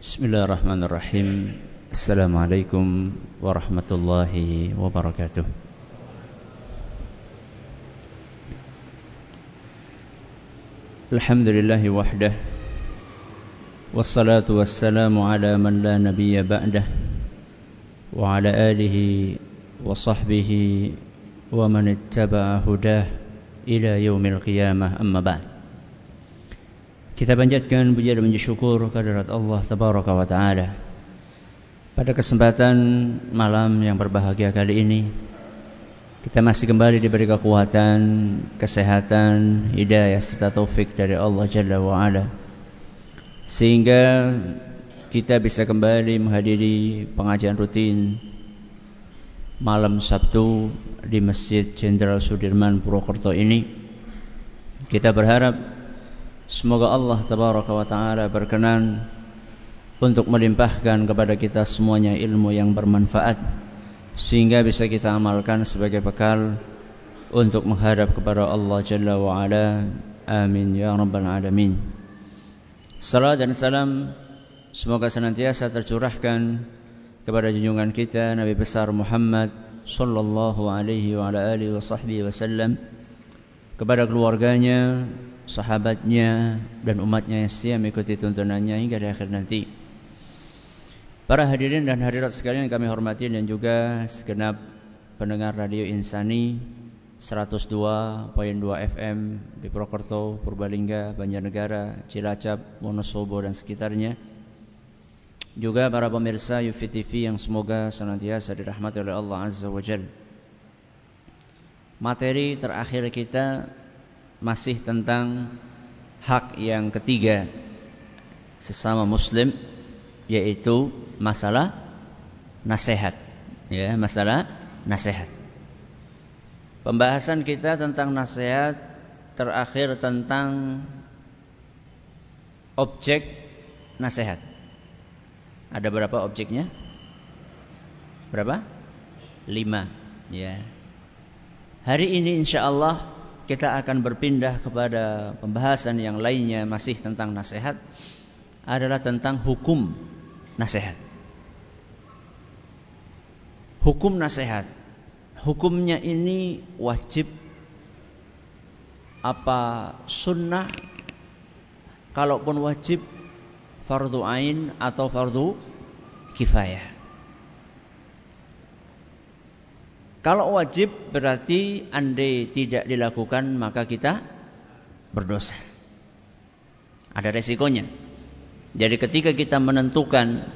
بسم الله الرحمن الرحيم السلام عليكم ورحمة الله وبركاته الحمد لله وحده والصلاة والسلام على من لا نبي بعده وعلى آله وصحبه ومن اتبع هداه إلى يوم القيامة أما بعد Kita panjatkan puja dan puji syukur kehadirat Allah Tabaraka wa Ta'ala Pada kesempatan malam yang berbahagia kali ini Kita masih kembali diberi kekuatan, kesehatan, hidayah serta taufik dari Allah Jalla wa Ala Sehingga kita bisa kembali menghadiri pengajian rutin malam Sabtu di Masjid Jenderal Sudirman Purwokerto ini. Kita berharap Semoga Allah tabaraka wa taala berkenan untuk melimpahkan kepada kita semuanya ilmu yang bermanfaat sehingga bisa kita amalkan sebagai bekal untuk menghadap kepada Allah Jalla wa ala. Amin ya rabbal alamin. Salam dan salam semoga senantiasa tercurahkan kepada junjungan kita Nabi besar Muhammad sallallahu alaihi wa ala alihi wasallam kepada keluarganya, sahabatnya dan umatnya yang setia mengikuti tuntunannya hingga di akhir nanti. Para hadirin dan hadirat sekalian kami hormati dan juga segenap pendengar radio Insani 102.2 FM di Purwokerto, Purbalingga, Banjarnegara, Cilacap, Wonosobo dan sekitarnya. Juga para pemirsa UFI TV yang semoga senantiasa dirahmati oleh Allah Azza wa Jalla. Materi terakhir kita masih tentang hak yang ketiga sesama muslim yaitu masalah nasihat. Ya masalah nasihat. Pembahasan kita tentang nasihat terakhir tentang objek nasihat. Ada berapa objeknya? Berapa? Lima. Ya. Hari ini insya Allah kita akan berpindah kepada pembahasan yang lainnya masih tentang nasihat adalah tentang hukum nasihat. Hukum nasihat. Hukumnya ini wajib apa sunnah kalaupun wajib fardu ain atau fardu kifayah. Kalau wajib berarti andai tidak dilakukan maka kita berdosa. Ada resikonya. Jadi ketika kita menentukan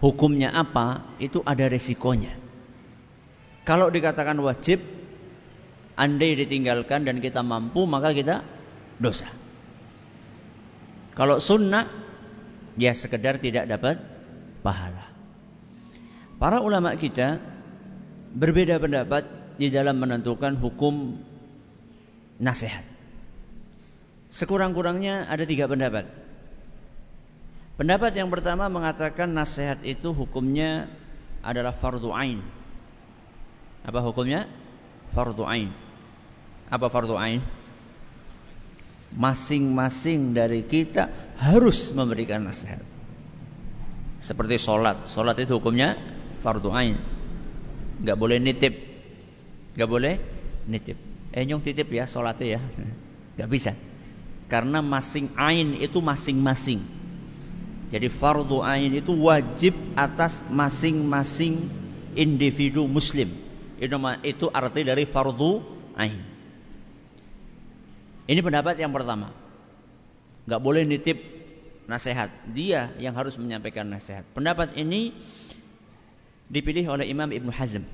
hukumnya apa, itu ada resikonya. Kalau dikatakan wajib, andai ditinggalkan dan kita mampu, maka kita dosa. Kalau sunnah, ya sekedar tidak dapat pahala. Para ulama kita berbeda pendapat di dalam menentukan hukum nasihat. Sekurang-kurangnya ada tiga pendapat. Pendapat yang pertama mengatakan nasihat itu hukumnya adalah fardu ain. Apa hukumnya? Fardu ain. Apa fardu ain? Masing-masing dari kita harus memberikan nasihat. Seperti sholat. Sholat itu hukumnya fardu ain nggak boleh nitip. Nggak boleh nitip. Eh nyong titip ya sholatnya ya. Nggak bisa. Karena masing ain itu masing-masing. Jadi fardu ain itu wajib atas masing-masing individu muslim. Itu, itu arti dari fardu ain. Ini pendapat yang pertama. Nggak boleh nitip nasihat. Dia yang harus menyampaikan nasihat. Pendapat ini dipilih oleh Imam Ibn Hazm.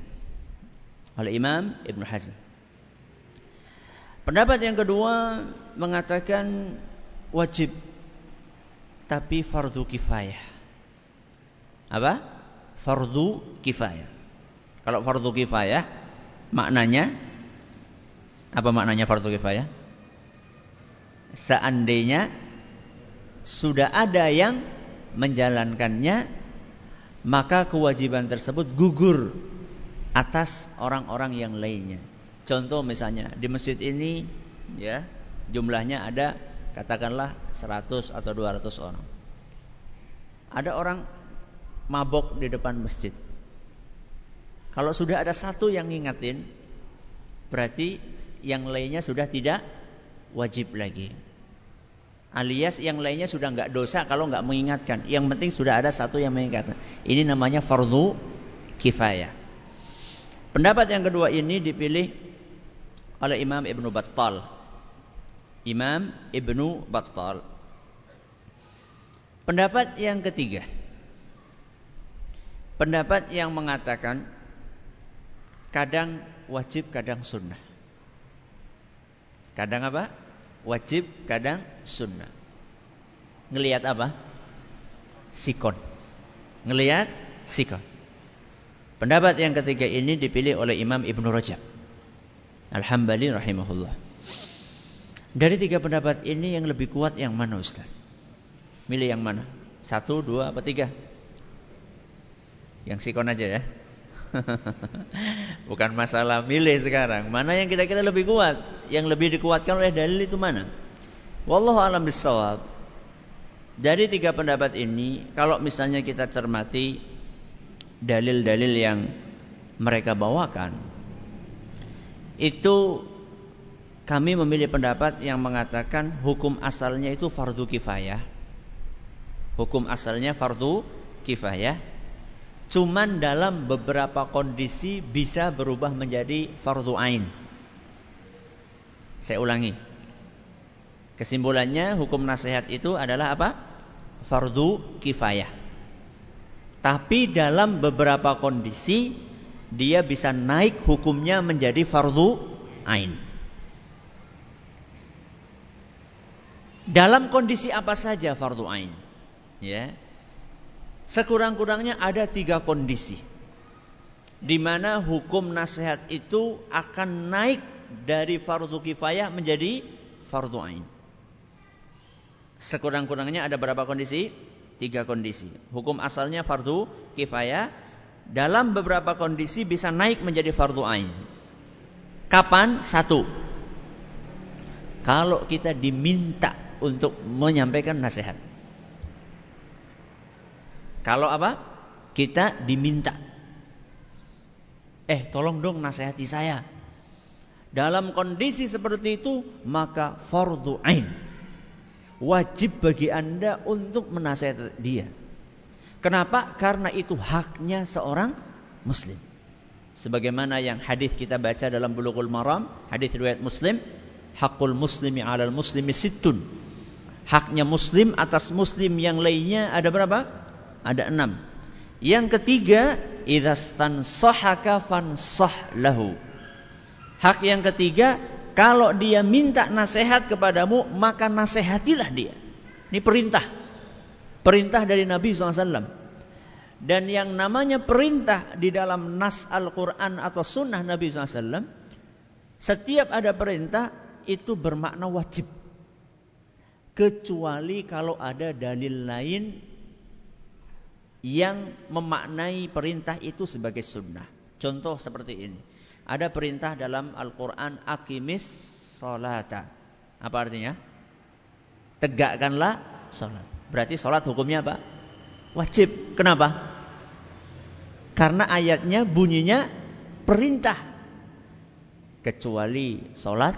Oleh Imam Ibn Hazm. Pendapat yang kedua mengatakan wajib tapi fardu kifayah. Apa? Fardu kifayah. Kalau fardu kifayah maknanya apa maknanya fardu kifayah? Seandainya sudah ada yang menjalankannya maka kewajiban tersebut gugur atas orang-orang yang lainnya. Contoh misalnya di masjid ini ya jumlahnya ada katakanlah 100 atau 200 orang. Ada orang mabok di depan masjid. Kalau sudah ada satu yang ngingetin, berarti yang lainnya sudah tidak wajib lagi. Alias yang lainnya sudah nggak dosa kalau nggak mengingatkan. Yang penting sudah ada satu yang mengingatkan. Ini namanya fardu kifayah. Pendapat yang kedua ini dipilih oleh Imam Ibnu Battal. Imam Ibnu Battal. Pendapat yang ketiga. Pendapat yang mengatakan kadang wajib, kadang sunnah. Kadang apa? Wajib, kadang sunnah. Ngelihat apa? Sikon. Ngelihat sikon. Pendapat yang ketiga ini dipilih oleh Imam Ibnu Rajab. Alhamdulillah rahimahullah. Dari tiga pendapat ini yang lebih kuat yang mana Ustaz? Milih yang mana? Satu, dua, apa tiga? Yang sikon aja ya. Bukan masalah milih sekarang. Mana yang kira-kira lebih kuat? Yang lebih dikuatkan oleh dalil itu mana? Wallahu alam bisawab. Dari tiga pendapat ini, kalau misalnya kita cermati dalil-dalil yang mereka bawakan, itu kami memilih pendapat yang mengatakan hukum asalnya itu fardu kifayah. Hukum asalnya fardu kifayah Cuman dalam beberapa kondisi bisa berubah menjadi fardu ain. Saya ulangi. Kesimpulannya hukum nasihat itu adalah apa? Fardu kifayah. Tapi dalam beberapa kondisi dia bisa naik hukumnya menjadi fardu ain. Dalam kondisi apa saja fardu ain? Ya. Sekurang-kurangnya ada tiga kondisi di mana hukum nasihat itu akan naik dari fardu kifayah menjadi fardu ain. Sekurang-kurangnya ada berapa kondisi? Tiga kondisi. Hukum asalnya fardu kifayah, dalam beberapa kondisi bisa naik menjadi fardu ain. Kapan? Satu. Kalau kita diminta untuk menyampaikan nasihat. Kalau apa? Kita diminta. Eh, tolong dong nasihati saya. Dalam kondisi seperti itu, maka fardu ain. Wajib bagi Anda untuk menasihati dia. Kenapa? Karena itu haknya seorang muslim. Sebagaimana yang hadis kita baca dalam Bulughul Maram, hadis riwayat Muslim, hakul muslimi 'alal muslimi sittun. Haknya muslim atas muslim yang lainnya ada berapa? Ada enam. Yang ketiga, idastan sahaka fansah lahu. Hak yang ketiga, kalau dia minta nasihat kepadamu, maka nasihatilah dia. Ini perintah. Perintah dari Nabi SAW. Dan yang namanya perintah di dalam nas Al-Quran atau sunnah Nabi SAW, setiap ada perintah itu bermakna wajib. Kecuali kalau ada dalil lain yang memaknai perintah itu sebagai sunnah. Contoh seperti ini. Ada perintah dalam Al-Quran Akimis solata. Apa artinya? Tegakkanlah sholat. Berarti sholat hukumnya apa? Wajib. Kenapa? Karena ayatnya bunyinya perintah. Kecuali sholat.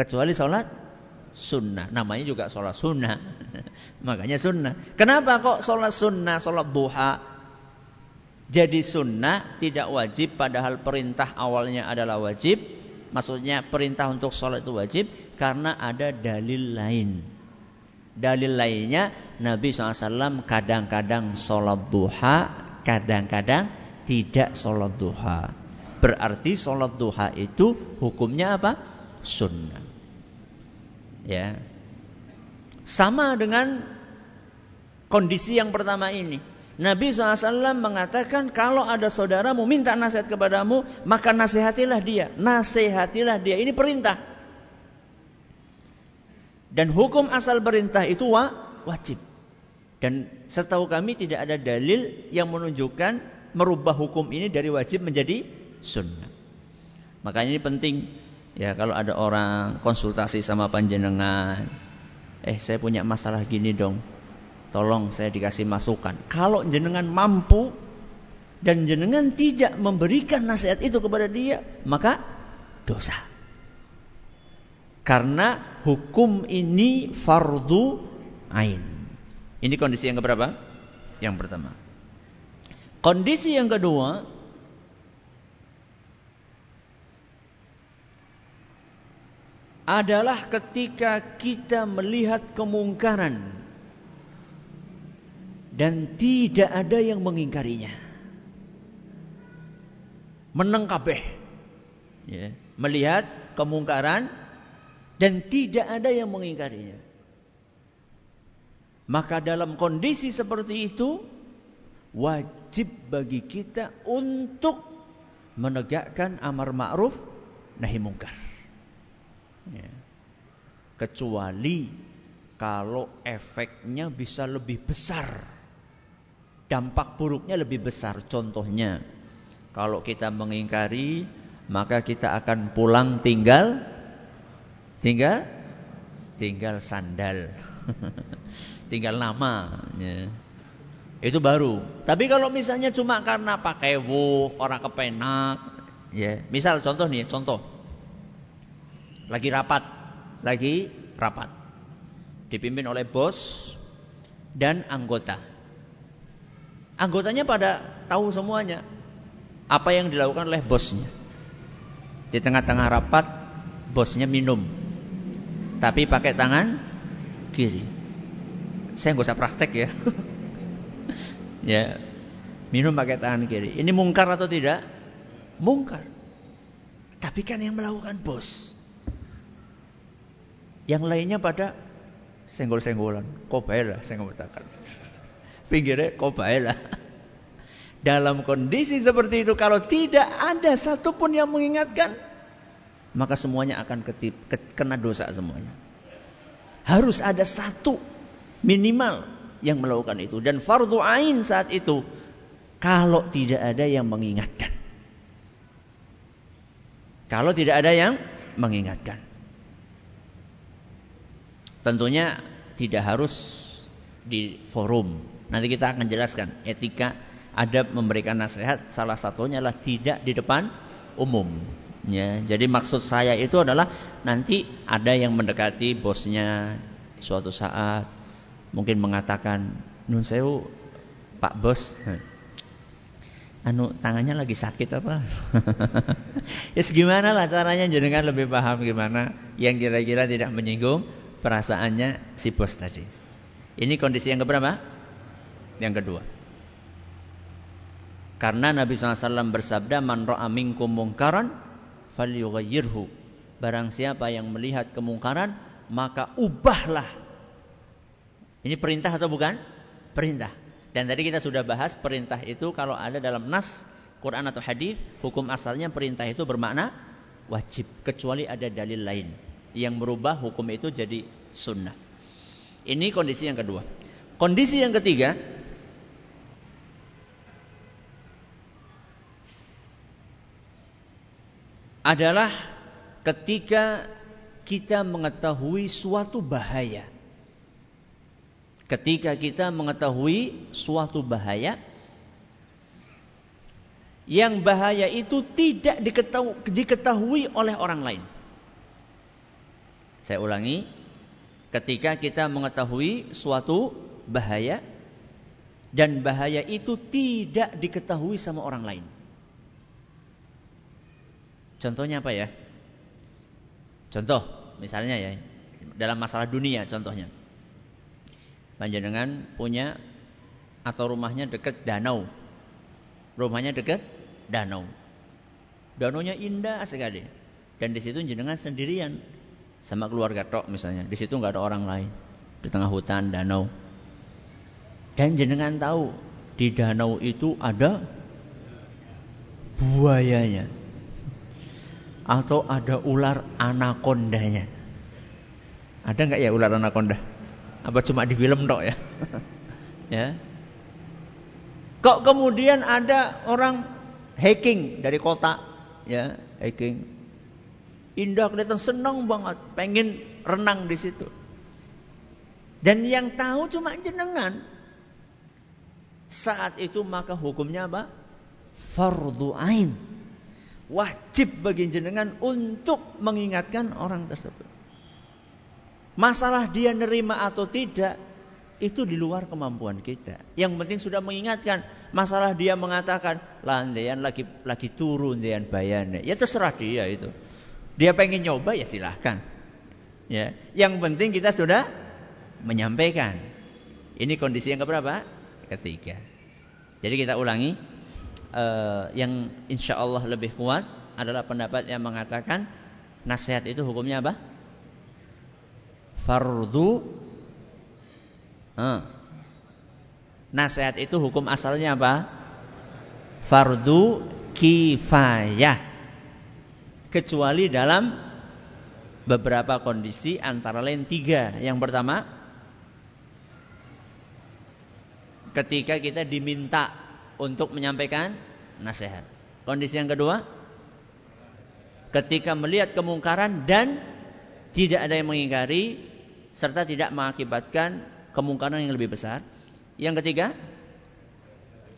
Kecuali sholat sunnah. Namanya juga sholat sunnah. Makanya sunnah. Kenapa kok sholat sunnah, sholat duha? Jadi sunnah tidak wajib padahal perintah awalnya adalah wajib. Maksudnya perintah untuk sholat itu wajib karena ada dalil lain. Dalil lainnya Nabi SAW kadang-kadang sholat duha, kadang-kadang tidak sholat duha. Berarti sholat duha itu hukumnya apa? Sunnah. Ya. Sama dengan kondisi yang pertama ini. Nabi SAW mengatakan kalau ada saudara mau minta nasihat kepadamu, maka nasihatilah dia. Nasihatilah dia. Ini perintah. Dan hukum asal perintah itu wa, wajib. Dan setahu kami tidak ada dalil yang menunjukkan merubah hukum ini dari wajib menjadi sunnah. Makanya ini penting Ya kalau ada orang konsultasi sama panjenengan, eh saya punya masalah gini dong. tolong saya dikasih masukan. Kalau jenengan mampu dan jenengan tidak memberikan nasihat itu kepada dia, maka dosa. Karena hukum ini fardu ain. Ini kondisi yang keberapa? Yang pertama. Kondisi yang kedua, adalah ketika kita melihat kemungkaran dan tidak ada yang mengingkarinya. Meneng kabeh. Ya, melihat kemungkaran dan tidak ada yang mengingkarinya. Maka dalam kondisi seperti itu wajib bagi kita untuk menegakkan amar ma'ruf nahi mungkar. Ya. Kecuali kalau efeknya bisa lebih besar. Dampak buruknya lebih besar. Contohnya, kalau kita mengingkari, maka kita akan pulang tinggal tinggal tinggal sandal. tinggal nama. Ya. Itu baru. Tapi kalau misalnya cuma karena pakai wu, orang kepenak, ya. Misal contoh nih, contoh. Lagi rapat, lagi rapat. Dipimpin oleh bos dan anggota. Anggotanya pada tahu semuanya apa yang dilakukan oleh bosnya. Di tengah-tengah rapat, bosnya minum. Tapi pakai tangan kiri. Saya nggak usah praktek ya. ya. Minum pakai tangan kiri. Ini mungkar atau tidak? Mungkar. Tapi kan yang melakukan bos. Yang lainnya pada senggol-senggolan. Kok lah saya ngomongkan. Pinggirnya kok lah. Dalam kondisi seperti itu kalau tidak ada satupun yang mengingatkan maka semuanya akan ketip, kena dosa semuanya. Harus ada satu minimal yang melakukan itu dan fardu ain saat itu kalau tidak ada yang mengingatkan. Kalau tidak ada yang mengingatkan. Tentunya tidak harus di forum. Nanti kita akan jelaskan etika adab memberikan nasihat salah satunya adalah tidak di depan umum. Ya, jadi maksud saya itu adalah nanti ada yang mendekati bosnya suatu saat mungkin mengatakan nun sewu Pak Bos anu tangannya lagi sakit apa? ya yes, gimana lah caranya jenengan lebih paham gimana yang kira-kira tidak menyinggung perasaannya si bos tadi. Ini kondisi yang keberapa? Yang kedua. Karena Nabi SAW bersabda, Man ra'a minkum mungkaran, falyughayyirhu. Barang siapa yang melihat kemungkaran, maka ubahlah. Ini perintah atau bukan? Perintah. Dan tadi kita sudah bahas perintah itu kalau ada dalam nas Quran atau hadis, hukum asalnya perintah itu bermakna wajib kecuali ada dalil lain yang merubah hukum itu jadi sunnah. Ini kondisi yang kedua. Kondisi yang ketiga adalah ketika kita mengetahui suatu bahaya. Ketika kita mengetahui suatu bahaya yang bahaya itu tidak diketahui oleh orang lain. Saya ulangi, ketika kita mengetahui suatu bahaya dan bahaya itu tidak diketahui sama orang lain. Contohnya apa ya? Contoh, misalnya ya, dalam masalah dunia contohnya. Panjenengan punya atau rumahnya dekat danau. Rumahnya dekat danau. Danaunya indah sekali. Dan di situ jenengan sendirian sama keluarga tok misalnya. Di situ nggak ada orang lain. Di tengah hutan, danau. Dan jenengan tahu di danau itu ada buayanya. Atau ada ular anakondanya. Ada nggak ya ular anakonda? Apa cuma di film tok ya? ya. Kok kemudian ada orang hacking dari kota, ya, hacking Indah kelihatan senang banget, pengen renang di situ. Dan yang tahu cuma jenengan. Saat itu maka hukumnya apa? Fardu ain. Wajib bagi jenengan untuk mengingatkan orang tersebut. Masalah dia nerima atau tidak itu di luar kemampuan kita. Yang penting sudah mengingatkan. Masalah dia mengatakan landean lagi lagi turun dean bayannya. Ya terserah dia itu. Dia pengen nyoba ya silahkan. Ya, yang penting kita sudah menyampaikan. Ini kondisi yang keberapa? Ketiga. Jadi kita ulangi. Uh, yang insya Allah lebih kuat adalah pendapat yang mengatakan nasihat itu hukumnya apa? Fardu. Uh. Nasihat itu hukum asalnya apa? Fardu kifayah. Kecuali dalam beberapa kondisi antara lain tiga. Yang pertama, ketika kita diminta untuk menyampaikan nasihat. Kondisi yang kedua, ketika melihat kemungkaran dan tidak ada yang mengingkari serta tidak mengakibatkan kemungkaran yang lebih besar. Yang ketiga,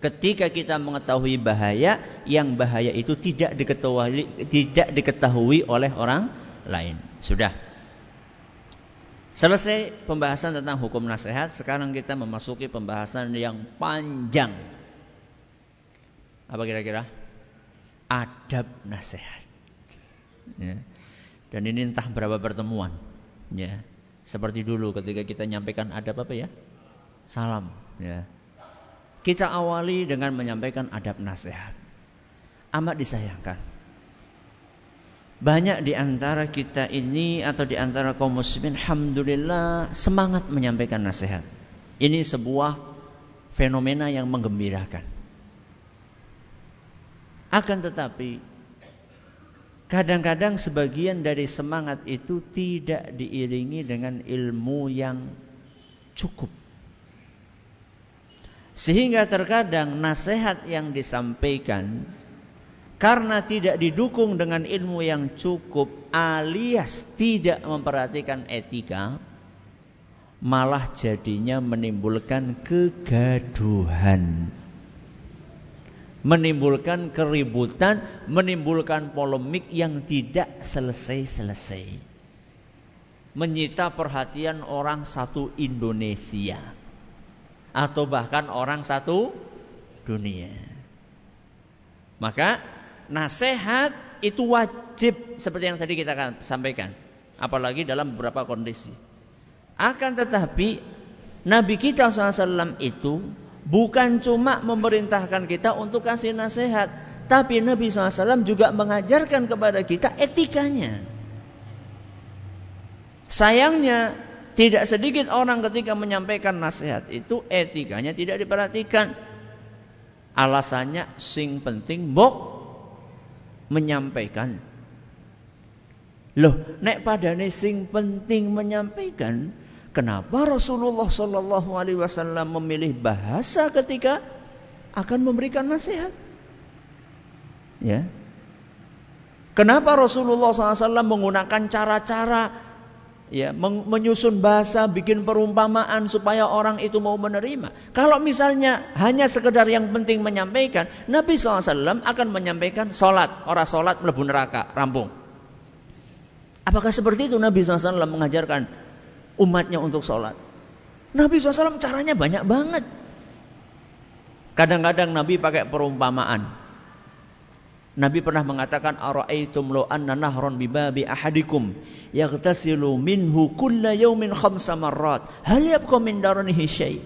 ketika kita mengetahui bahaya yang bahaya itu tidak diketahui tidak diketahui oleh orang lain. Sudah. Selesai pembahasan tentang hukum nasihat, sekarang kita memasuki pembahasan yang panjang. Apa kira-kira? Adab nasihat. Ya. Dan ini entah berapa pertemuan. Ya. Seperti dulu ketika kita nyampaikan adab apa ya? Salam. Ya. Kita awali dengan menyampaikan adab nasihat. Amat disayangkan banyak di antara kita ini atau di antara kaum muslimin alhamdulillah semangat menyampaikan nasihat. Ini sebuah fenomena yang menggembirakan. Akan tetapi kadang-kadang sebagian dari semangat itu tidak diiringi dengan ilmu yang cukup. Sehingga terkadang nasihat yang disampaikan karena tidak didukung dengan ilmu yang cukup alias tidak memperhatikan etika malah jadinya menimbulkan kegaduhan menimbulkan keributan menimbulkan polemik yang tidak selesai-selesai. Menyita perhatian orang satu Indonesia atau bahkan orang satu dunia maka nasihat itu wajib seperti yang tadi kita sampaikan. Apalagi dalam beberapa kondisi. Akan tetapi Nabi kita SAW itu bukan cuma memerintahkan kita untuk kasih nasihat. Tapi Nabi SAW juga mengajarkan kepada kita etikanya. Sayangnya tidak sedikit orang ketika menyampaikan nasihat itu etikanya tidak diperhatikan. Alasannya sing penting bok menyampaikan. Loh, nek padane sing penting menyampaikan, kenapa Rasulullah Shallallahu alaihi wasallam memilih bahasa ketika akan memberikan nasihat? Ya. Kenapa Rasulullah SAW menggunakan cara-cara ya menyusun bahasa, bikin perumpamaan supaya orang itu mau menerima. Kalau misalnya hanya sekedar yang penting menyampaikan, Nabi SAW akan menyampaikan sholat, orang sholat melebu neraka, rampung. Apakah seperti itu Nabi SAW mengajarkan umatnya untuk sholat? Nabi SAW caranya banyak banget. Kadang-kadang Nabi pakai perumpamaan. Nabi pernah mengatakan araaitum law anna nahran bi babi ahadikum yaghtasilu minhu kulla yawmin khamsa marrat. Hal yabqa min daranihi syai?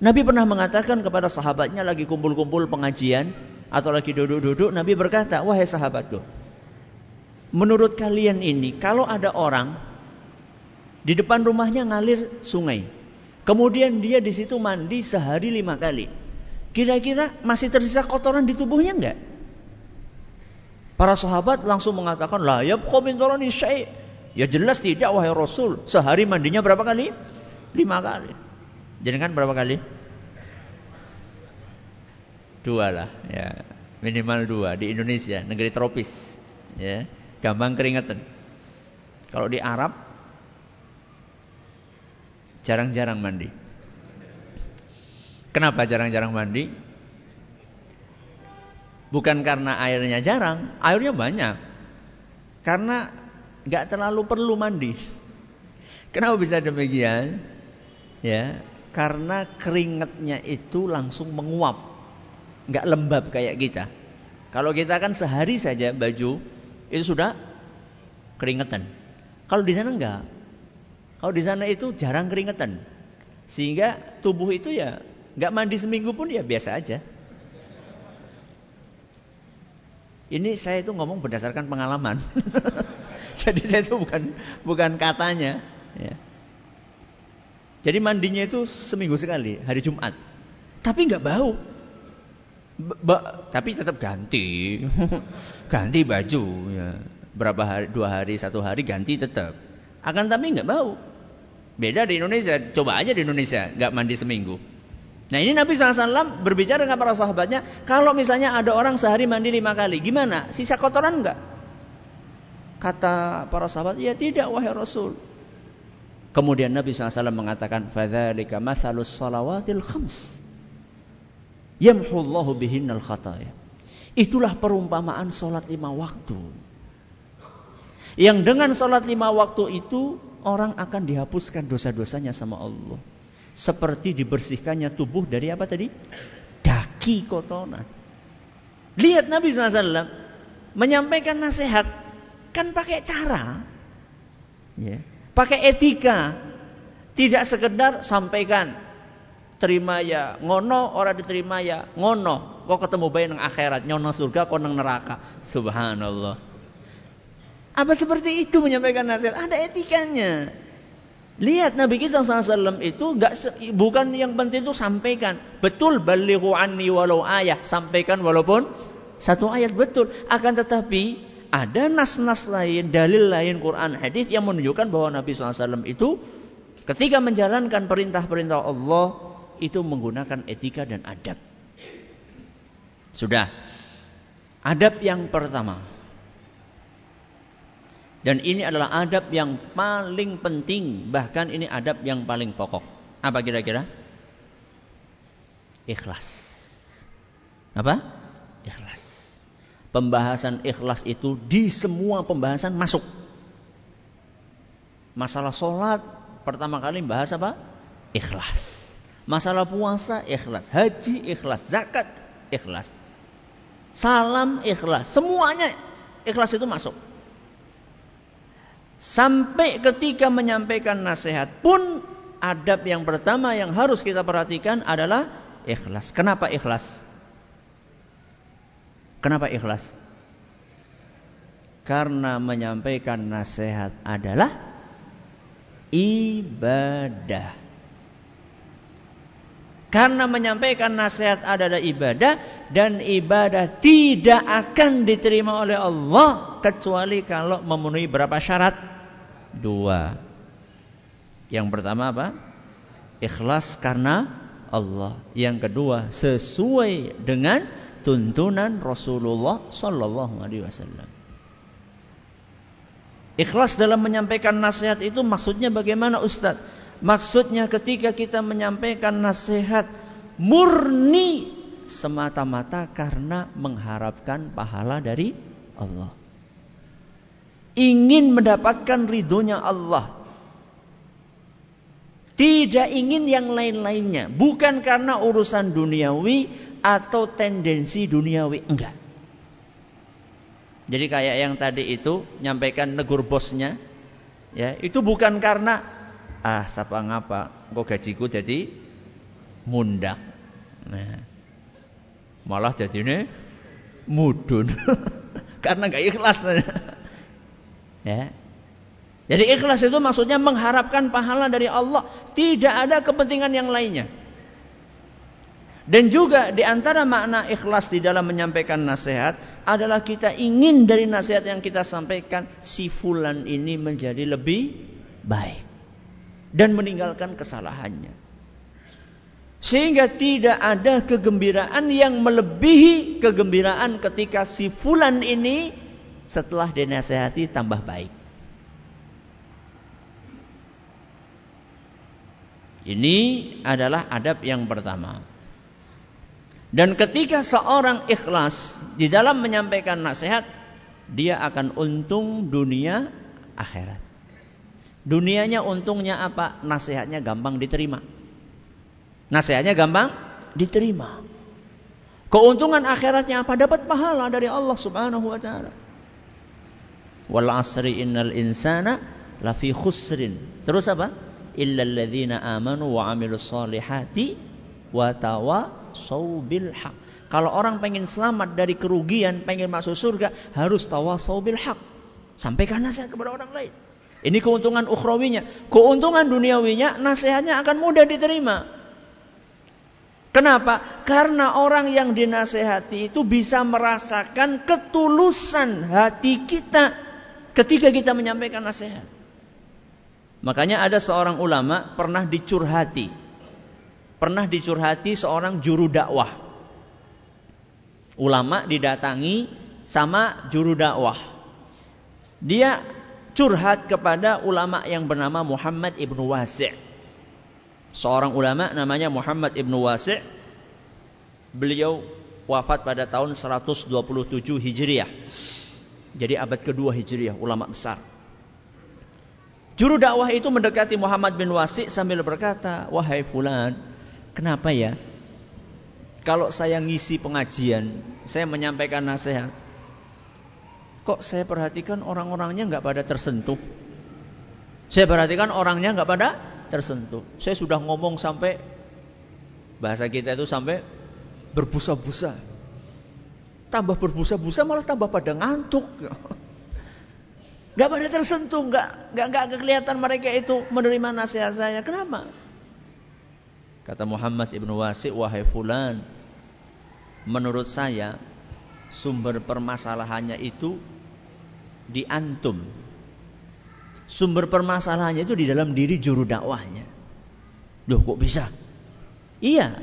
Nabi pernah mengatakan kepada sahabatnya lagi kumpul-kumpul pengajian atau lagi duduk-duduk Nabi berkata wahai sahabatku menurut kalian ini kalau ada orang di depan rumahnya ngalir sungai kemudian dia di situ mandi sehari lima kali kira-kira masih tersisa kotoran di tubuhnya enggak Para sahabat langsung mengatakan, lah ya. Ya jelas tidak wahai Rasul. Sehari mandinya berapa kali? Lima kali. Jadi kan berapa kali? Dua lah, ya. Minimal dua di Indonesia, negeri tropis. Ya, gampang keringetan. Kalau di Arab jarang-jarang mandi. Kenapa jarang-jarang mandi? Bukan karena airnya jarang, airnya banyak. Karena nggak terlalu perlu mandi. Kenapa bisa demikian? Ya, karena keringatnya itu langsung menguap, nggak lembab kayak kita. Kalau kita kan sehari saja baju itu sudah keringetan. Kalau di sana enggak. Kalau di sana itu jarang keringetan. Sehingga tubuh itu ya nggak mandi seminggu pun ya biasa aja. Ini saya itu ngomong berdasarkan pengalaman. Jadi saya itu bukan bukan katanya. Ya. Jadi mandinya itu seminggu sekali hari Jumat. Tapi nggak bau. Ba tapi tetap ganti, ganti baju. Ya. Berapa hari, dua hari, satu hari ganti tetap. Akan tapi nggak bau. Beda di Indonesia. Coba aja di Indonesia nggak mandi seminggu. Nah ini Nabi SAW berbicara dengan para sahabatnya, kalau misalnya ada orang sehari mandi lima kali, gimana? Sisa kotoran enggak? Kata para sahabat, ya tidak wahai Rasul. Kemudian Nabi SAW mengatakan, فَذَلِكَ مَثَلُ الصَّلَوَاتِ الْخَمْسِ يَمْحُ اللَّهُ بِهِنَّ Itulah perumpamaan sholat lima waktu. Yang dengan sholat lima waktu itu, orang akan dihapuskan dosa-dosanya sama Allah seperti dibersihkannya tubuh dari apa tadi? Daki kotoran. Lihat Nabi SAW menyampaikan nasihat. Kan pakai cara, ya. pakai etika, tidak sekedar sampaikan terima ya ngono orang diterima ya ngono. Kok ketemu bayi nang akhirat? Nyono surga kok nang neraka? Subhanallah. Apa seperti itu menyampaikan nasihat? Ada etikanya. Lihat Nabi kita SAW itu gak bukan yang penting itu sampaikan. Betul balighu anni walau ayah. Sampaikan walaupun satu ayat betul. Akan tetapi ada nas-nas lain, dalil lain Quran hadis yang menunjukkan bahwa Nabi SAW itu ketika menjalankan perintah-perintah Allah itu menggunakan etika dan adab. Sudah. Adab yang pertama, dan ini adalah adab yang paling penting, bahkan ini adab yang paling pokok. Apa kira-kira? Ikhlas. Apa? Ikhlas. Pembahasan ikhlas itu di semua pembahasan masuk. Masalah sholat pertama kali bahas apa? Ikhlas. Masalah puasa ikhlas, haji ikhlas, zakat ikhlas, salam ikhlas, semuanya ikhlas itu masuk. Sampai ketika menyampaikan nasihat pun adab yang pertama yang harus kita perhatikan adalah ikhlas. Kenapa ikhlas? Kenapa ikhlas? Karena menyampaikan nasihat adalah ibadah. Karena menyampaikan nasihat adalah ibadah dan ibadah tidak akan diterima oleh Allah kecuali kalau memenuhi beberapa syarat dua. Yang pertama apa? Ikhlas karena Allah. Yang kedua sesuai dengan tuntunan Rasulullah Sallallahu Alaihi Wasallam. Ikhlas dalam menyampaikan nasihat itu maksudnya bagaimana Ustaz? Maksudnya ketika kita menyampaikan nasihat murni semata-mata karena mengharapkan pahala dari Allah ingin mendapatkan ridhonya Allah. Tidak ingin yang lain-lainnya. Bukan karena urusan duniawi atau tendensi duniawi. Enggak. Jadi kayak yang tadi itu nyampaikan negur bosnya, ya itu bukan karena ah siapa ngapa kok gajiku jadi mundak, nah, malah jadi ini mudun karena gak ikhlas. Ya. Jadi ikhlas itu maksudnya mengharapkan pahala dari Allah, tidak ada kepentingan yang lainnya. Dan juga di antara makna ikhlas di dalam menyampaikan nasihat adalah kita ingin dari nasihat yang kita sampaikan si fulan ini menjadi lebih baik dan meninggalkan kesalahannya. Sehingga tidak ada kegembiraan yang melebihi kegembiraan ketika si fulan ini setelah dinasehati tambah baik. Ini adalah adab yang pertama. Dan ketika seorang ikhlas di dalam menyampaikan nasihat, dia akan untung dunia akhirat. Dunianya untungnya apa? Nasihatnya gampang diterima. Nasihatnya gampang diterima. Keuntungan akhiratnya apa? Dapat pahala dari Allah Subhanahu wa taala. Wal asri innal insana lafi khusrin. Terus apa? Illal ladzina amanu wa amilus solihati wa tawasau bil haq. Kalau orang pengen selamat dari kerugian, pengen masuk surga, harus tawasau bil haq. Sampaikan nasihat kepada orang lain. Ini keuntungan ukhrawinya. Keuntungan duniawinya, nasihatnya akan mudah diterima. Kenapa? Karena orang yang dinasehati itu bisa merasakan ketulusan hati kita ketika kita menyampaikan nasihat. Makanya ada seorang ulama pernah dicurhati. Pernah dicurhati seorang juru dakwah. Ulama didatangi sama juru dakwah. Dia curhat kepada ulama yang bernama Muhammad ibnu Wasi' seorang ulama namanya Muhammad Ibnu Wasi' beliau wafat pada tahun 127 Hijriah jadi abad kedua Hijriah ulama besar juru dakwah itu mendekati Muhammad bin Wasi' sambil berkata wahai fulan kenapa ya kalau saya ngisi pengajian saya menyampaikan nasihat kok saya perhatikan orang-orangnya nggak pada tersentuh saya perhatikan orangnya nggak pada tersentuh. Saya sudah ngomong sampai bahasa kita itu sampai berbusa-busa. Tambah berbusa-busa malah tambah pada ngantuk. Gak pada tersentuh, gak, gak, gak kelihatan mereka itu menerima nasihat saya. Kenapa? Kata Muhammad ibnu Wasi, wahai fulan, menurut saya sumber permasalahannya itu di antum, Sumber permasalahannya itu di dalam diri juru dakwahnya. Loh kok bisa? Iya.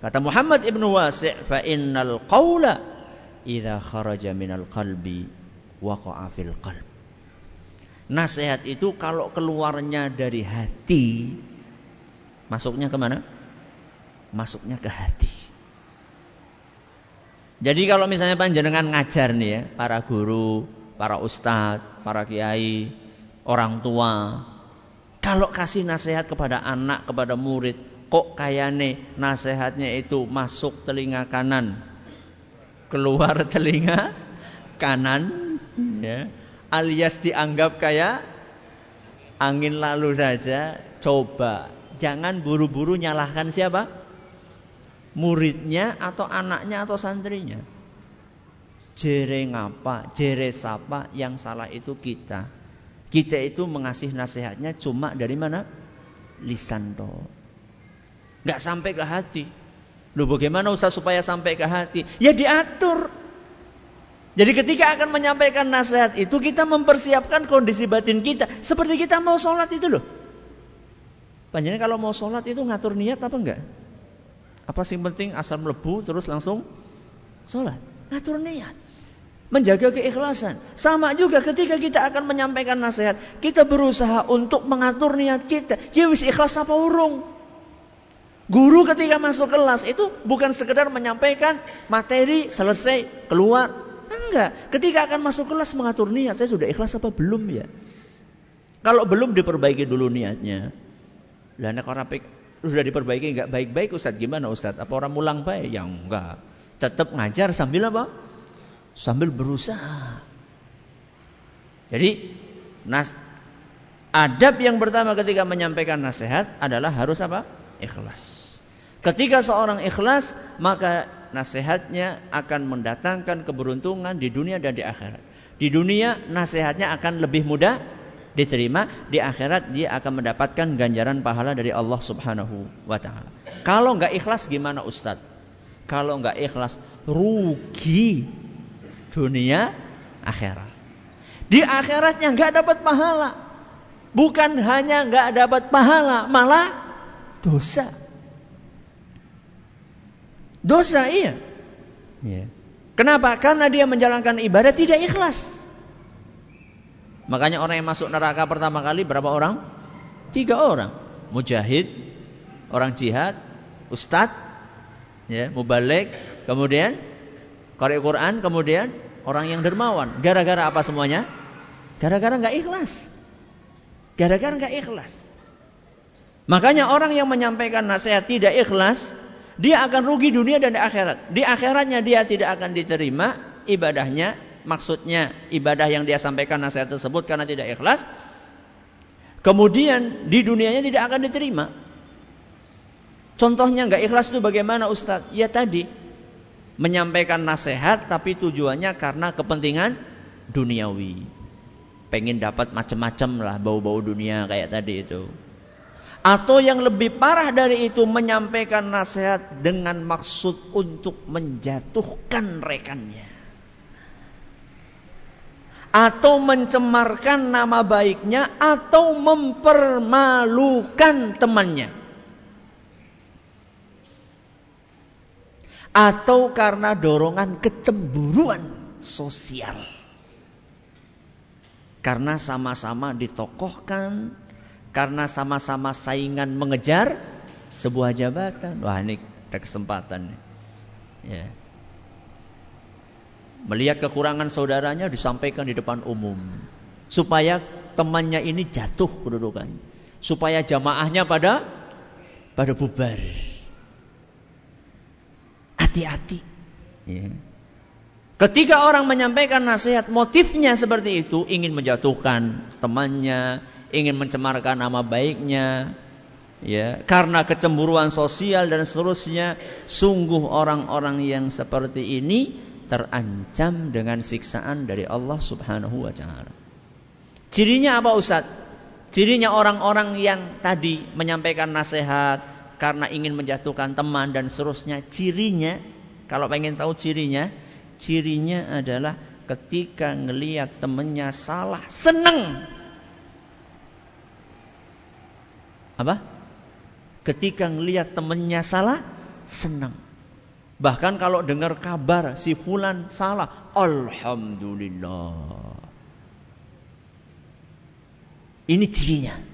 Kata Muhammad ibnu Wasi' fa innal qawla idza kharaja minal qalbi waqa'a fil qalb. Nasihat itu kalau keluarnya dari hati masuknya ke mana? Masuknya ke hati. Jadi kalau misalnya panjenengan ngajar nih ya, para guru, para ustadz, para kiai, orang tua. Kalau kasih nasihat kepada anak, kepada murid, kok kayane nasihatnya itu masuk telinga kanan, keluar telinga kanan, ya. alias dianggap kayak angin lalu saja. Coba, jangan buru-buru nyalahkan siapa? Muridnya atau anaknya atau santrinya. Jere ngapa, jere sapa, yang salah itu kita. Kita itu mengasih nasihatnya cuma dari mana? Lisan toh. Gak sampai ke hati. Loh bagaimana usah supaya sampai ke hati? Ya diatur. Jadi ketika akan menyampaikan nasihat itu kita mempersiapkan kondisi batin kita. Seperti kita mau sholat itu loh. Panjangnya kalau mau sholat itu ngatur niat apa enggak? Apa sih penting asal melebu terus langsung sholat? Ngatur niat menjaga keikhlasan. Sama juga ketika kita akan menyampaikan nasihat, kita berusaha untuk mengatur niat kita. Ya wis ikhlas apa urung? Guru ketika masuk kelas itu bukan sekedar menyampaikan materi selesai keluar. Enggak, ketika akan masuk kelas mengatur niat, saya sudah ikhlas apa belum ya? Kalau belum diperbaiki dulu niatnya. Lah anak orang sudah diperbaiki enggak baik-baik Ustaz gimana Ustaz? Apa orang mulang baik? Ya enggak. Tetap ngajar sambil apa? sambil berusaha. Jadi nas adab yang pertama ketika menyampaikan nasihat adalah harus apa? Ikhlas. Ketika seorang ikhlas, maka nasihatnya akan mendatangkan keberuntungan di dunia dan di akhirat. Di dunia nasihatnya akan lebih mudah diterima, di akhirat dia akan mendapatkan ganjaran pahala dari Allah Subhanahu wa taala. Kalau nggak ikhlas gimana Ustadz? Kalau nggak ikhlas rugi dunia akhirat. Di akhiratnya nggak dapat pahala. Bukan hanya nggak dapat pahala, malah dosa. Dosa iya. Yeah. Kenapa? Karena dia menjalankan ibadah tidak ikhlas. Makanya orang yang masuk neraka pertama kali berapa orang? Tiga orang. Mujahid, orang jihad, ustadz, ya, mubalik, kemudian qari Quran, kemudian orang yang dermawan. Gara-gara apa semuanya? Gara-gara nggak ikhlas. Gara-gara nggak ikhlas. Makanya orang yang menyampaikan nasihat tidak ikhlas, dia akan rugi dunia dan di akhirat. Di akhiratnya dia tidak akan diterima ibadahnya, maksudnya ibadah yang dia sampaikan nasihat tersebut karena tidak ikhlas. Kemudian di dunianya tidak akan diterima. Contohnya nggak ikhlas itu bagaimana Ustadz? Ya tadi menyampaikan nasihat tapi tujuannya karena kepentingan duniawi. Pengen dapat macam-macam lah bau-bau dunia kayak tadi itu. Atau yang lebih parah dari itu menyampaikan nasihat dengan maksud untuk menjatuhkan rekannya. Atau mencemarkan nama baiknya atau mempermalukan temannya. Atau karena dorongan kecemburuan sosial. Karena sama-sama ditokohkan, karena sama-sama saingan mengejar sebuah jabatan. Wah ini ada kesempatan. Ya. Melihat kekurangan saudaranya disampaikan di depan umum. Supaya temannya ini jatuh kedudukan. Supaya jamaahnya pada pada bubar. Hati-hati. Ya. Ketika orang menyampaikan nasihat, motifnya seperti itu ingin menjatuhkan temannya, ingin mencemarkan nama baiknya, ya, karena kecemburuan sosial dan seterusnya, sungguh orang-orang yang seperti ini terancam dengan siksaan dari Allah Subhanahu wa taala. Cirinya apa Ustaz? Cirinya orang-orang yang tadi menyampaikan nasihat karena ingin menjatuhkan teman dan seterusnya, cirinya kalau pengen tahu cirinya, cirinya adalah ketika ngelihat temannya salah, seneng apa? Ketika ngelihat temennya salah, senang. Bahkan kalau dengar kabar si fulan salah, alhamdulillah. Ini cirinya.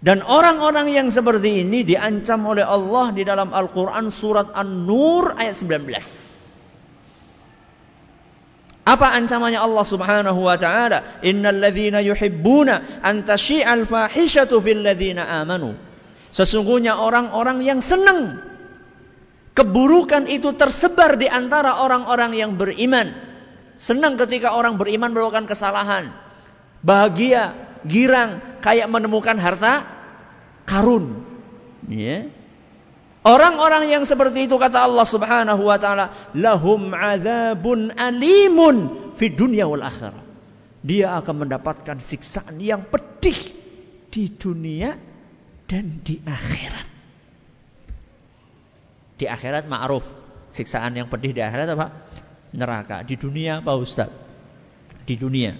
Dan orang-orang yang seperti ini diancam oleh Allah di dalam Al-Quran surat An-Nur ayat 19. Apa ancamannya Allah Subhanahu wa taala? Innal ladzina yuhibbuna an tashi'al fahishatu fil ladzina amanu. Sesungguhnya orang-orang yang senang keburukan itu tersebar di antara orang-orang yang beriman. Senang ketika orang beriman melakukan kesalahan. Bahagia, girang kayak menemukan harta karun. Ya. Orang-orang yang seperti itu kata Allah Subhanahu wa taala, lahum adzabun alimun fi dunya wal akhirah. Dia akan mendapatkan siksaan yang pedih di dunia dan di akhirat. Di akhirat ma'ruf, siksaan yang pedih di akhirat apa? Neraka. Di dunia apa Ustaz? Di dunia.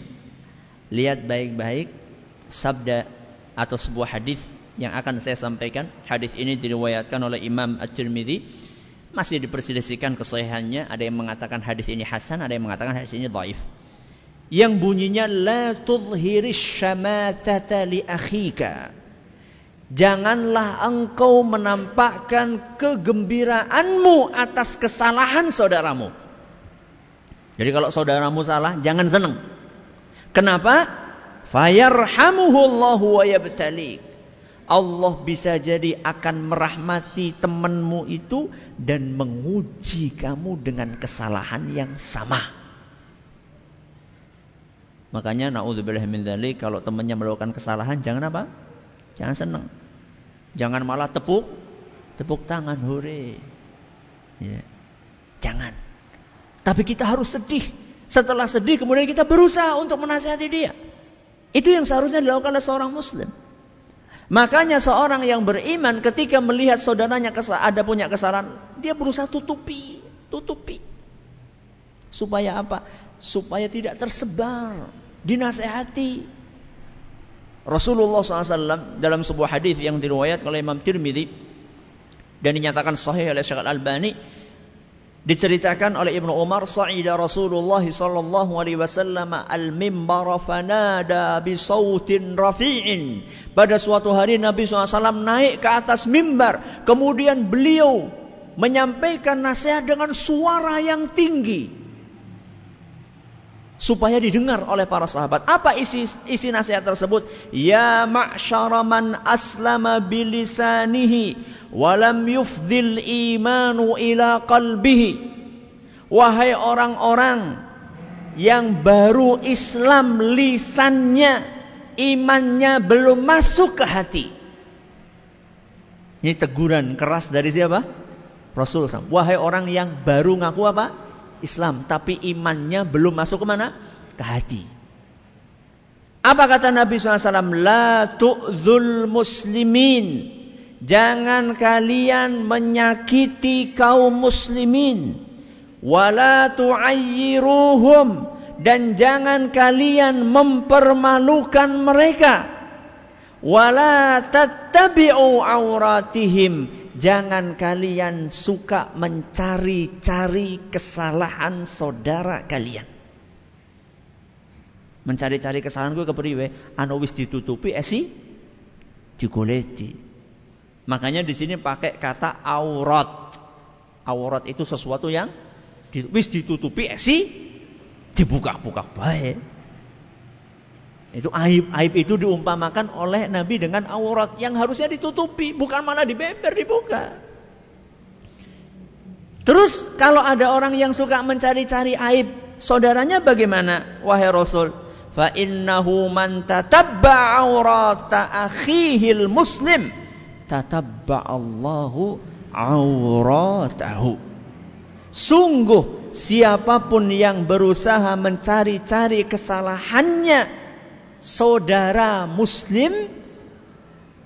Lihat baik-baik sabda atau sebuah hadis yang akan saya sampaikan. Hadis ini diriwayatkan oleh Imam At-Tirmidzi. Masih diperselisihkan kesahihannya. Ada yang mengatakan hadis ini hasan, ada yang mengatakan hadis ini dhaif. Yang bunyinya la tudhiris syamatata li akhika. Janganlah engkau menampakkan kegembiraanmu atas kesalahan saudaramu. Jadi kalau saudaramu salah, jangan senang. Kenapa? Fayarhamuhu Allahu wa yabtalik. Allah bisa jadi akan merahmati temanmu itu dan menguji kamu dengan kesalahan yang sama. Makanya naudzubillah min dzalik kalau temannya melakukan kesalahan jangan apa? Jangan senang. Jangan malah tepuk tepuk tangan hore. Ya. Jangan. Tapi kita harus sedih. Setelah sedih kemudian kita berusaha untuk menasihati dia. Itu yang seharusnya dilakukan oleh seorang muslim. Makanya seorang yang beriman ketika melihat saudaranya ada punya kesalahan, dia berusaha tutupi, tutupi. Supaya apa? Supaya tidak tersebar, dinasehati. Rasulullah SAW dalam sebuah hadis yang diriwayat oleh Imam Tirmidzi dan dinyatakan sahih oleh Syekh Al-Albani Diceritakan oleh Ibnu Umar, "Sa'ida Rasulullah sallallahu alaihi wasallam al-mimbar fanada bi sautin rafi'in." Pada suatu hari Nabi SAW naik ke atas mimbar, kemudian beliau menyampaikan nasihat dengan suara yang tinggi supaya didengar oleh para sahabat. Apa isi isi nasihat tersebut? Ya ma'syara man aslama bilisanihi walam yufdil imanu ila qalbihi. Wahai orang-orang yang baru Islam lisannya imannya belum masuk ke hati. Ini teguran keras dari siapa? Rasul wahai orang yang baru ngaku apa Islam tapi imannya belum masuk ke mana ke hati apa kata Nabi SAW? La tu'zul muslimin Jangan kalian menyakiti kaum muslimin. Wala tu'ayyiruhum. Dan jangan kalian mempermalukan mereka. Wala tattabi'u auratihim. Jangan kalian suka mencari-cari kesalahan saudara kalian. Mencari-cari kesalahan gue kepriwe? Anu wis ditutupi esi digoleti. Makanya di sini pakai kata aurat. Aurat itu sesuatu yang wis ditutupi eh, sih dibuka-buka baik. Itu aib aib itu diumpamakan oleh Nabi dengan aurat yang harusnya ditutupi, bukan malah dibeber dibuka. Terus kalau ada orang yang suka mencari-cari aib saudaranya bagaimana? Wahai Rasul, fa innahu man tatabba aurata akhihil muslim tatabba'allahu auratahu. Sungguh siapa pun yang berusaha mencari-cari kesalahannya saudara muslim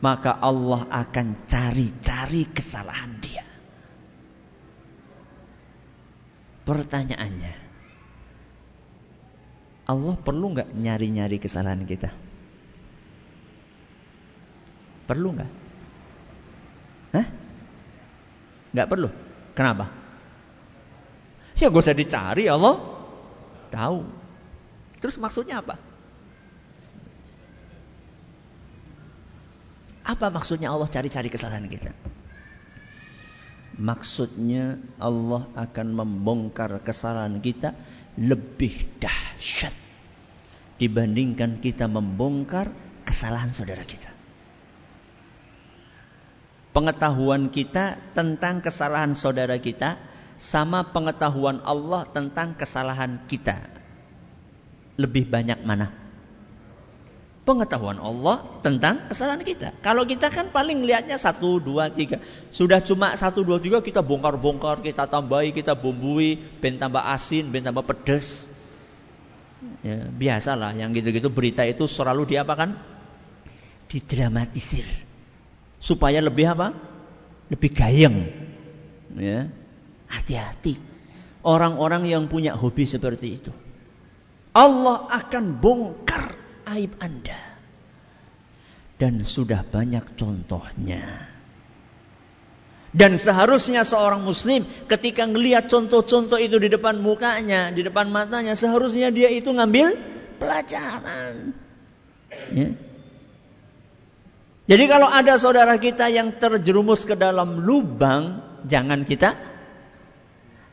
maka Allah akan cari-cari kesalahan dia. Pertanyaannya, Allah perlu nggak nyari-nyari kesalahan kita? Perlu nggak? Hah? Gak perlu. Kenapa? Ya gak usah dicari Allah tahu. Terus maksudnya apa? Apa maksudnya Allah cari-cari kesalahan kita? Maksudnya Allah akan membongkar kesalahan kita lebih dahsyat dibandingkan kita membongkar kesalahan saudara kita pengetahuan kita tentang kesalahan saudara kita sama pengetahuan Allah tentang kesalahan kita. Lebih banyak mana? Pengetahuan Allah tentang kesalahan kita. Kalau kita kan paling lihatnya satu, dua, tiga. Sudah cuma satu, dua, tiga kita bongkar-bongkar, kita tambahi, kita bumbui, ben tambah asin, ben tambah pedes. Ya, biasalah yang gitu-gitu berita itu selalu diapakan? Didramatisir supaya lebih apa? Lebih gayeng. Ya. Hati-hati. Orang-orang yang punya hobi seperti itu. Allah akan bongkar aib Anda. Dan sudah banyak contohnya. Dan seharusnya seorang muslim ketika melihat contoh-contoh itu di depan mukanya, di depan matanya, seharusnya dia itu ngambil pelajaran. Ya. Jadi kalau ada saudara kita yang terjerumus ke dalam lubang, jangan kita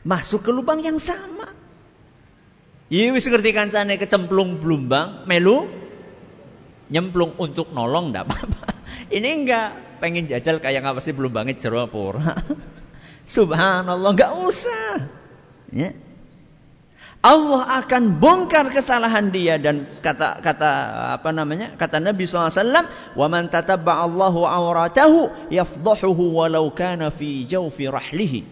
masuk ke lubang yang sama. Iya wis ngerti kancane kecemplung blumbang, melu nyemplung untuk nolong ndak apa-apa. Ini enggak pengen jajal kayak apa sih belumbangnya jero pura. Subhanallah enggak usah. Ya. Allah akan bongkar kesalahan dia dan kata kata apa namanya kata Nabi SAW wa man tatabba Allahu auratahu yafdahuhu walau kana fi jawfi rahlihi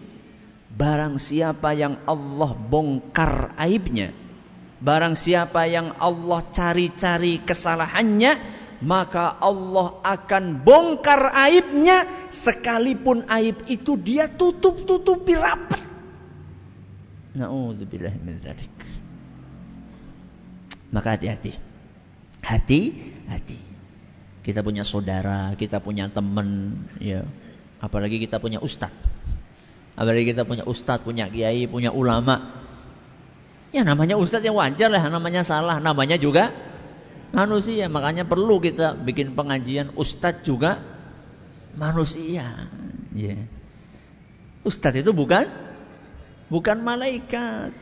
barang siapa yang Allah bongkar aibnya barang siapa yang Allah cari-cari kesalahannya maka Allah akan bongkar aibnya sekalipun aib itu dia tutup-tutupi rapat Na'udzubillah min dzalik. Maka hati-hati. Hati-hati. Kita punya saudara, kita punya teman, ya. Apalagi kita punya ustaz. Apalagi kita punya ustadz, punya kiai, punya ulama. Ya namanya ustadz yang wajar lah, namanya salah, namanya juga manusia. Makanya perlu kita bikin pengajian ustadz juga manusia. Ya. Ustadz itu bukan bukan malaikat.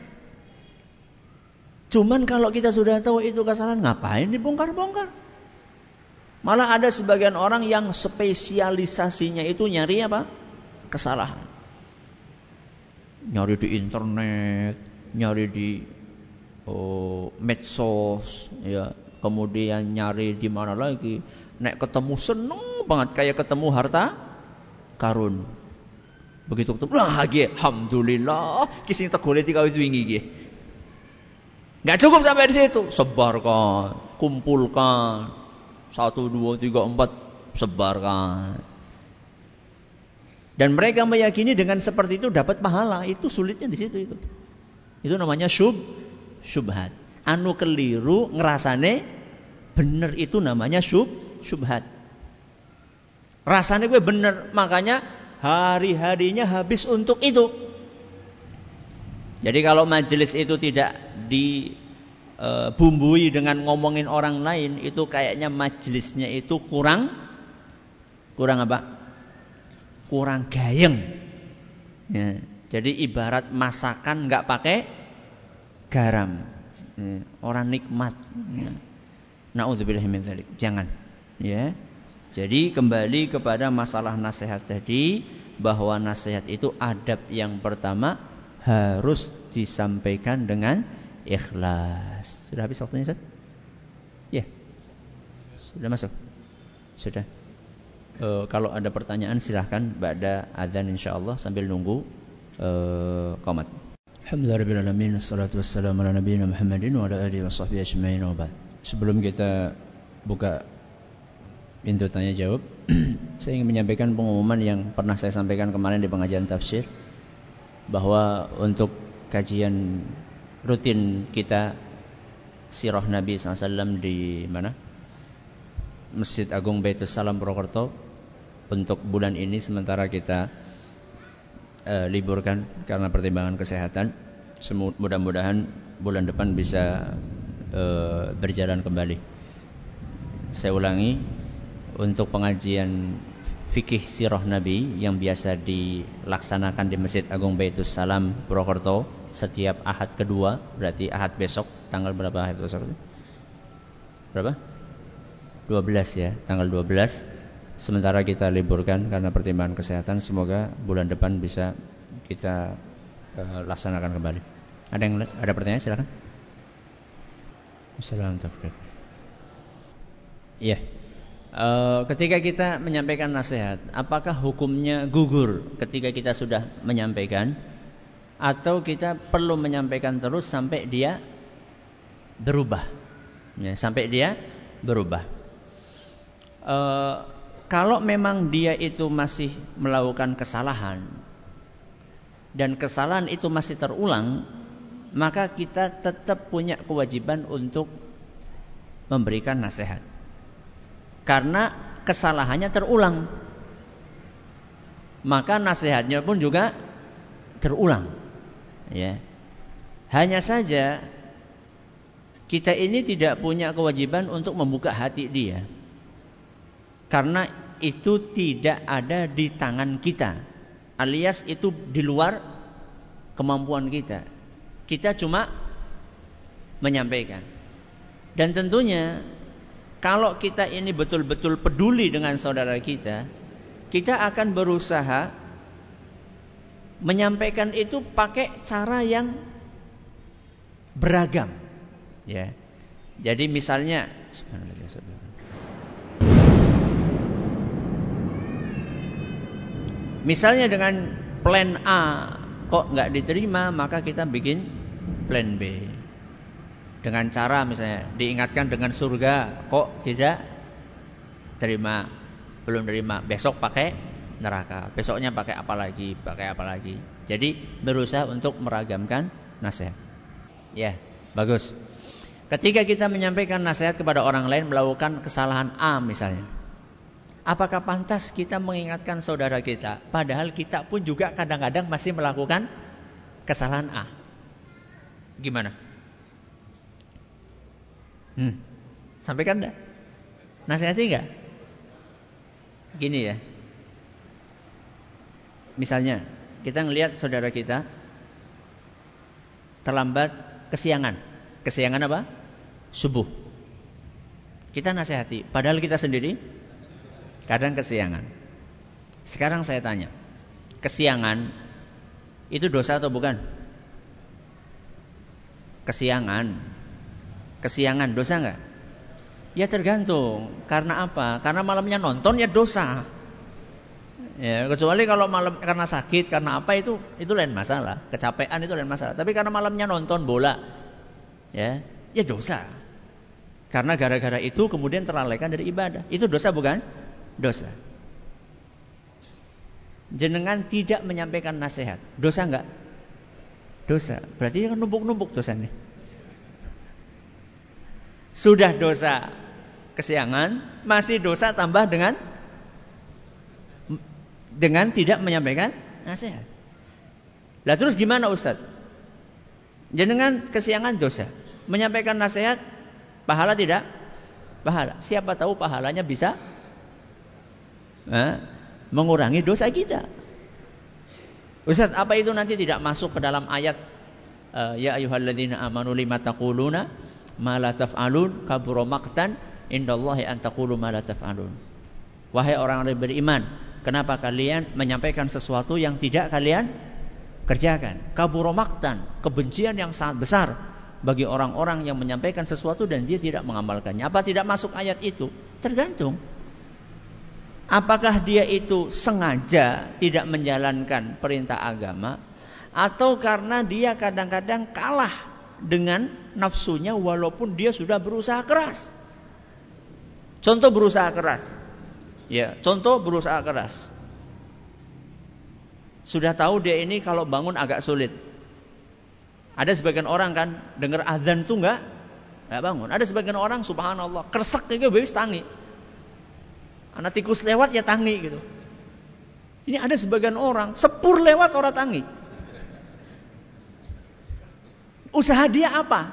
Cuman kalau kita sudah tahu itu kesalahan, ngapain dibongkar-bongkar? Malah ada sebagian orang yang spesialisasinya itu nyari apa? Kesalahan nyari di internet, nyari di oh, medsos, ya, kemudian nyari di mana lagi, nek ketemu seneng banget kayak ketemu harta karun. Begitu ketemu, lagi, alhamdulillah, kisah tegole tiga itu ingin Gak cukup sampai di situ, sebarkan, kumpulkan, satu, dua, tiga, empat, sebarkan. Dan mereka meyakini dengan seperti itu dapat pahala. Itu sulitnya di situ itu. Itu namanya syub syubhat. Anu keliru ngerasane bener itu namanya syub syubhat. Rasanya gue bener, makanya hari-harinya habis untuk itu. Jadi kalau majelis itu tidak dibumbui e, dengan ngomongin orang lain, itu kayaknya majelisnya itu kurang kurang apa? kurang gayeng. Ya, jadi ibarat masakan nggak pakai garam. Ya, orang nikmat. Ya. Jangan. Ya. Jadi kembali kepada masalah nasihat tadi bahwa nasihat itu adab yang pertama harus disampaikan dengan ikhlas. Sudah habis waktunya? Ya. Sudah masuk? Sudah. E, kalau ada pertanyaan silahkan pada adzan insyaallah sambil nunggu e, wa ba'd. Sebelum kita buka pintu tanya jawab, saya ingin menyampaikan pengumuman yang pernah saya sampaikan kemarin di pengajian tafsir bahwa untuk kajian rutin kita sirah Nabi SAW di mana? Masjid Agung Baitul Salam Purwokerto untuk bulan ini sementara kita uh, liburkan karena pertimbangan kesehatan. Mudah-mudahan bulan depan bisa uh, berjalan kembali. Saya ulangi untuk pengajian fikih sirah Nabi yang biasa dilaksanakan di Masjid Agung Baitus Salam Purwokerto setiap Ahad kedua, berarti Ahad besok tanggal berapa besok? Berapa? 12 ya, tanggal 12 sementara kita liburkan karena pertimbangan kesehatan semoga bulan depan bisa kita uh, laksanakan kembali. Ada yang ada pertanyaan silakan. Assalamualaikum. Iya. Uh, ketika kita menyampaikan nasihat, apakah hukumnya gugur ketika kita sudah menyampaikan atau kita perlu menyampaikan terus sampai dia berubah? Ya, sampai dia berubah. Uh, kalau memang dia itu masih melakukan kesalahan dan kesalahan itu masih terulang, maka kita tetap punya kewajiban untuk memberikan nasihat. Karena kesalahannya terulang. Maka nasihatnya pun juga terulang. Ya. Hanya saja kita ini tidak punya kewajiban untuk membuka hati dia. Karena itu tidak ada di tangan kita. Alias itu di luar kemampuan kita. Kita cuma menyampaikan. Dan tentunya kalau kita ini betul-betul peduli dengan saudara kita, kita akan berusaha menyampaikan itu pakai cara yang beragam. Ya. Jadi misalnya Misalnya dengan plan A kok nggak diterima, maka kita bikin plan B. Dengan cara misalnya diingatkan dengan surga, kok tidak terima, belum terima, besok pakai neraka, besoknya pakai apa lagi, pakai apa lagi. Jadi berusaha untuk meragamkan nasihat. Ya, bagus. Ketika kita menyampaikan nasihat kepada orang lain melakukan kesalahan A misalnya. Apakah pantas kita mengingatkan saudara kita, padahal kita pun juga kadang-kadang masih melakukan kesalahan A? Gimana? Hmm. Sampaikan enggak? Nasihati enggak? Gini ya. Misalnya, kita ngelihat saudara kita terlambat kesiangan. Kesiangan apa? Subuh. Kita nasihati, padahal kita sendiri kadang kesiangan. Sekarang saya tanya, kesiangan itu dosa atau bukan? Kesiangan, kesiangan dosa nggak? Ya tergantung. Karena apa? Karena malamnya nonton ya dosa. Ya, kecuali kalau malam karena sakit, karena apa itu itu lain masalah. Kecapean itu lain masalah. Tapi karena malamnya nonton bola, ya, ya dosa. Karena gara-gara itu kemudian terlalaikan dari ibadah. Itu dosa bukan? Dosa. Jenengan tidak menyampaikan nasihat. Dosa enggak? Dosa. Berarti kan numpuk-numpuk dosanya. Sudah dosa kesiangan, masih dosa tambah dengan dengan tidak menyampaikan nasihat. Lah terus gimana Ustaz? Jenengan kesiangan dosa. Menyampaikan nasihat pahala tidak? Pahala. Siapa tahu pahalanya bisa eh, mengurangi dosa kita. Ustaz, apa itu nanti tidak masuk ke dalam ayat uh, ya ayyuhalladzina amanu lima taquluna ma la taf'alun kabura maqtan indallahi an taqulu ma la taf'alun. Wahai orang yang beriman, Kenapa kalian menyampaikan sesuatu yang tidak kalian kerjakan? Kaburomaktan, kebencian yang sangat besar bagi orang-orang yang menyampaikan sesuatu dan dia tidak mengamalkannya. Apa tidak masuk ayat itu? Tergantung. Apakah dia itu sengaja tidak menjalankan perintah agama atau karena dia kadang-kadang kalah dengan nafsunya walaupun dia sudah berusaha keras. Contoh berusaha keras. Ya, contoh berusaha keras. Sudah tahu dia ini kalau bangun agak sulit. Ada sebagian orang kan dengar azan tuh enggak enggak bangun. Ada sebagian orang subhanallah kersek itu bebas tangi. Anak tikus lewat ya tangi gitu. Ini ada sebagian orang sepur lewat orang tangi. Usaha dia apa?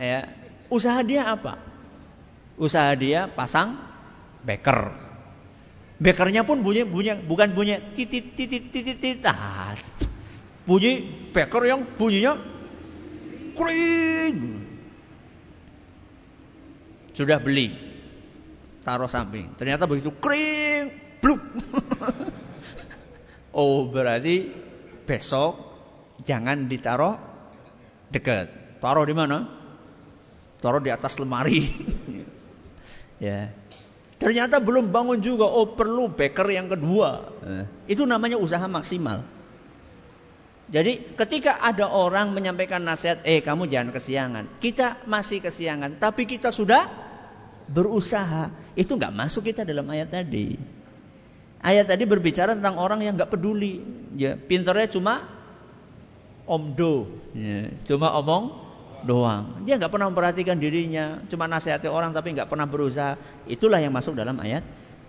Ya, usaha dia apa? Usaha dia pasang beker. Bekernya pun bunyi, bunyi bukan bunyi titit titit titit titas. Bunyi beker yang bunyinya kering. Sudah beli. Taruh samping. Ternyata begitu kering, bluk. oh, berarti besok jangan ditaruh dekat. Taruh di mana? Taruh di atas lemari. ya. Ternyata belum bangun juga. Oh perlu baker yang kedua. Eh. Itu namanya usaha maksimal. Jadi ketika ada orang menyampaikan nasihat, eh kamu jangan kesiangan. Kita masih kesiangan, tapi kita sudah berusaha. Itu nggak masuk kita dalam ayat tadi. Ayat tadi berbicara tentang orang yang nggak peduli. Ya, pinternya cuma omdo, ya, cuma omong doang. Dia nggak pernah memperhatikan dirinya, cuma nasihati orang tapi nggak pernah berusaha. Itulah yang masuk dalam ayat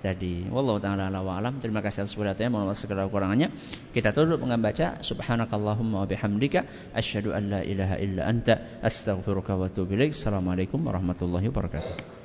tadi. Wallahu taala ala wa alam. Terima kasih atas perhatiannya, mohon segala kurangannya. Kita tutup dengan baca subhanakallahumma wa bihamdika asyhadu an la ilaha illa anta astaghfiruka wa atubu ilaik. Assalamualaikum warahmatullahi wabarakatuh.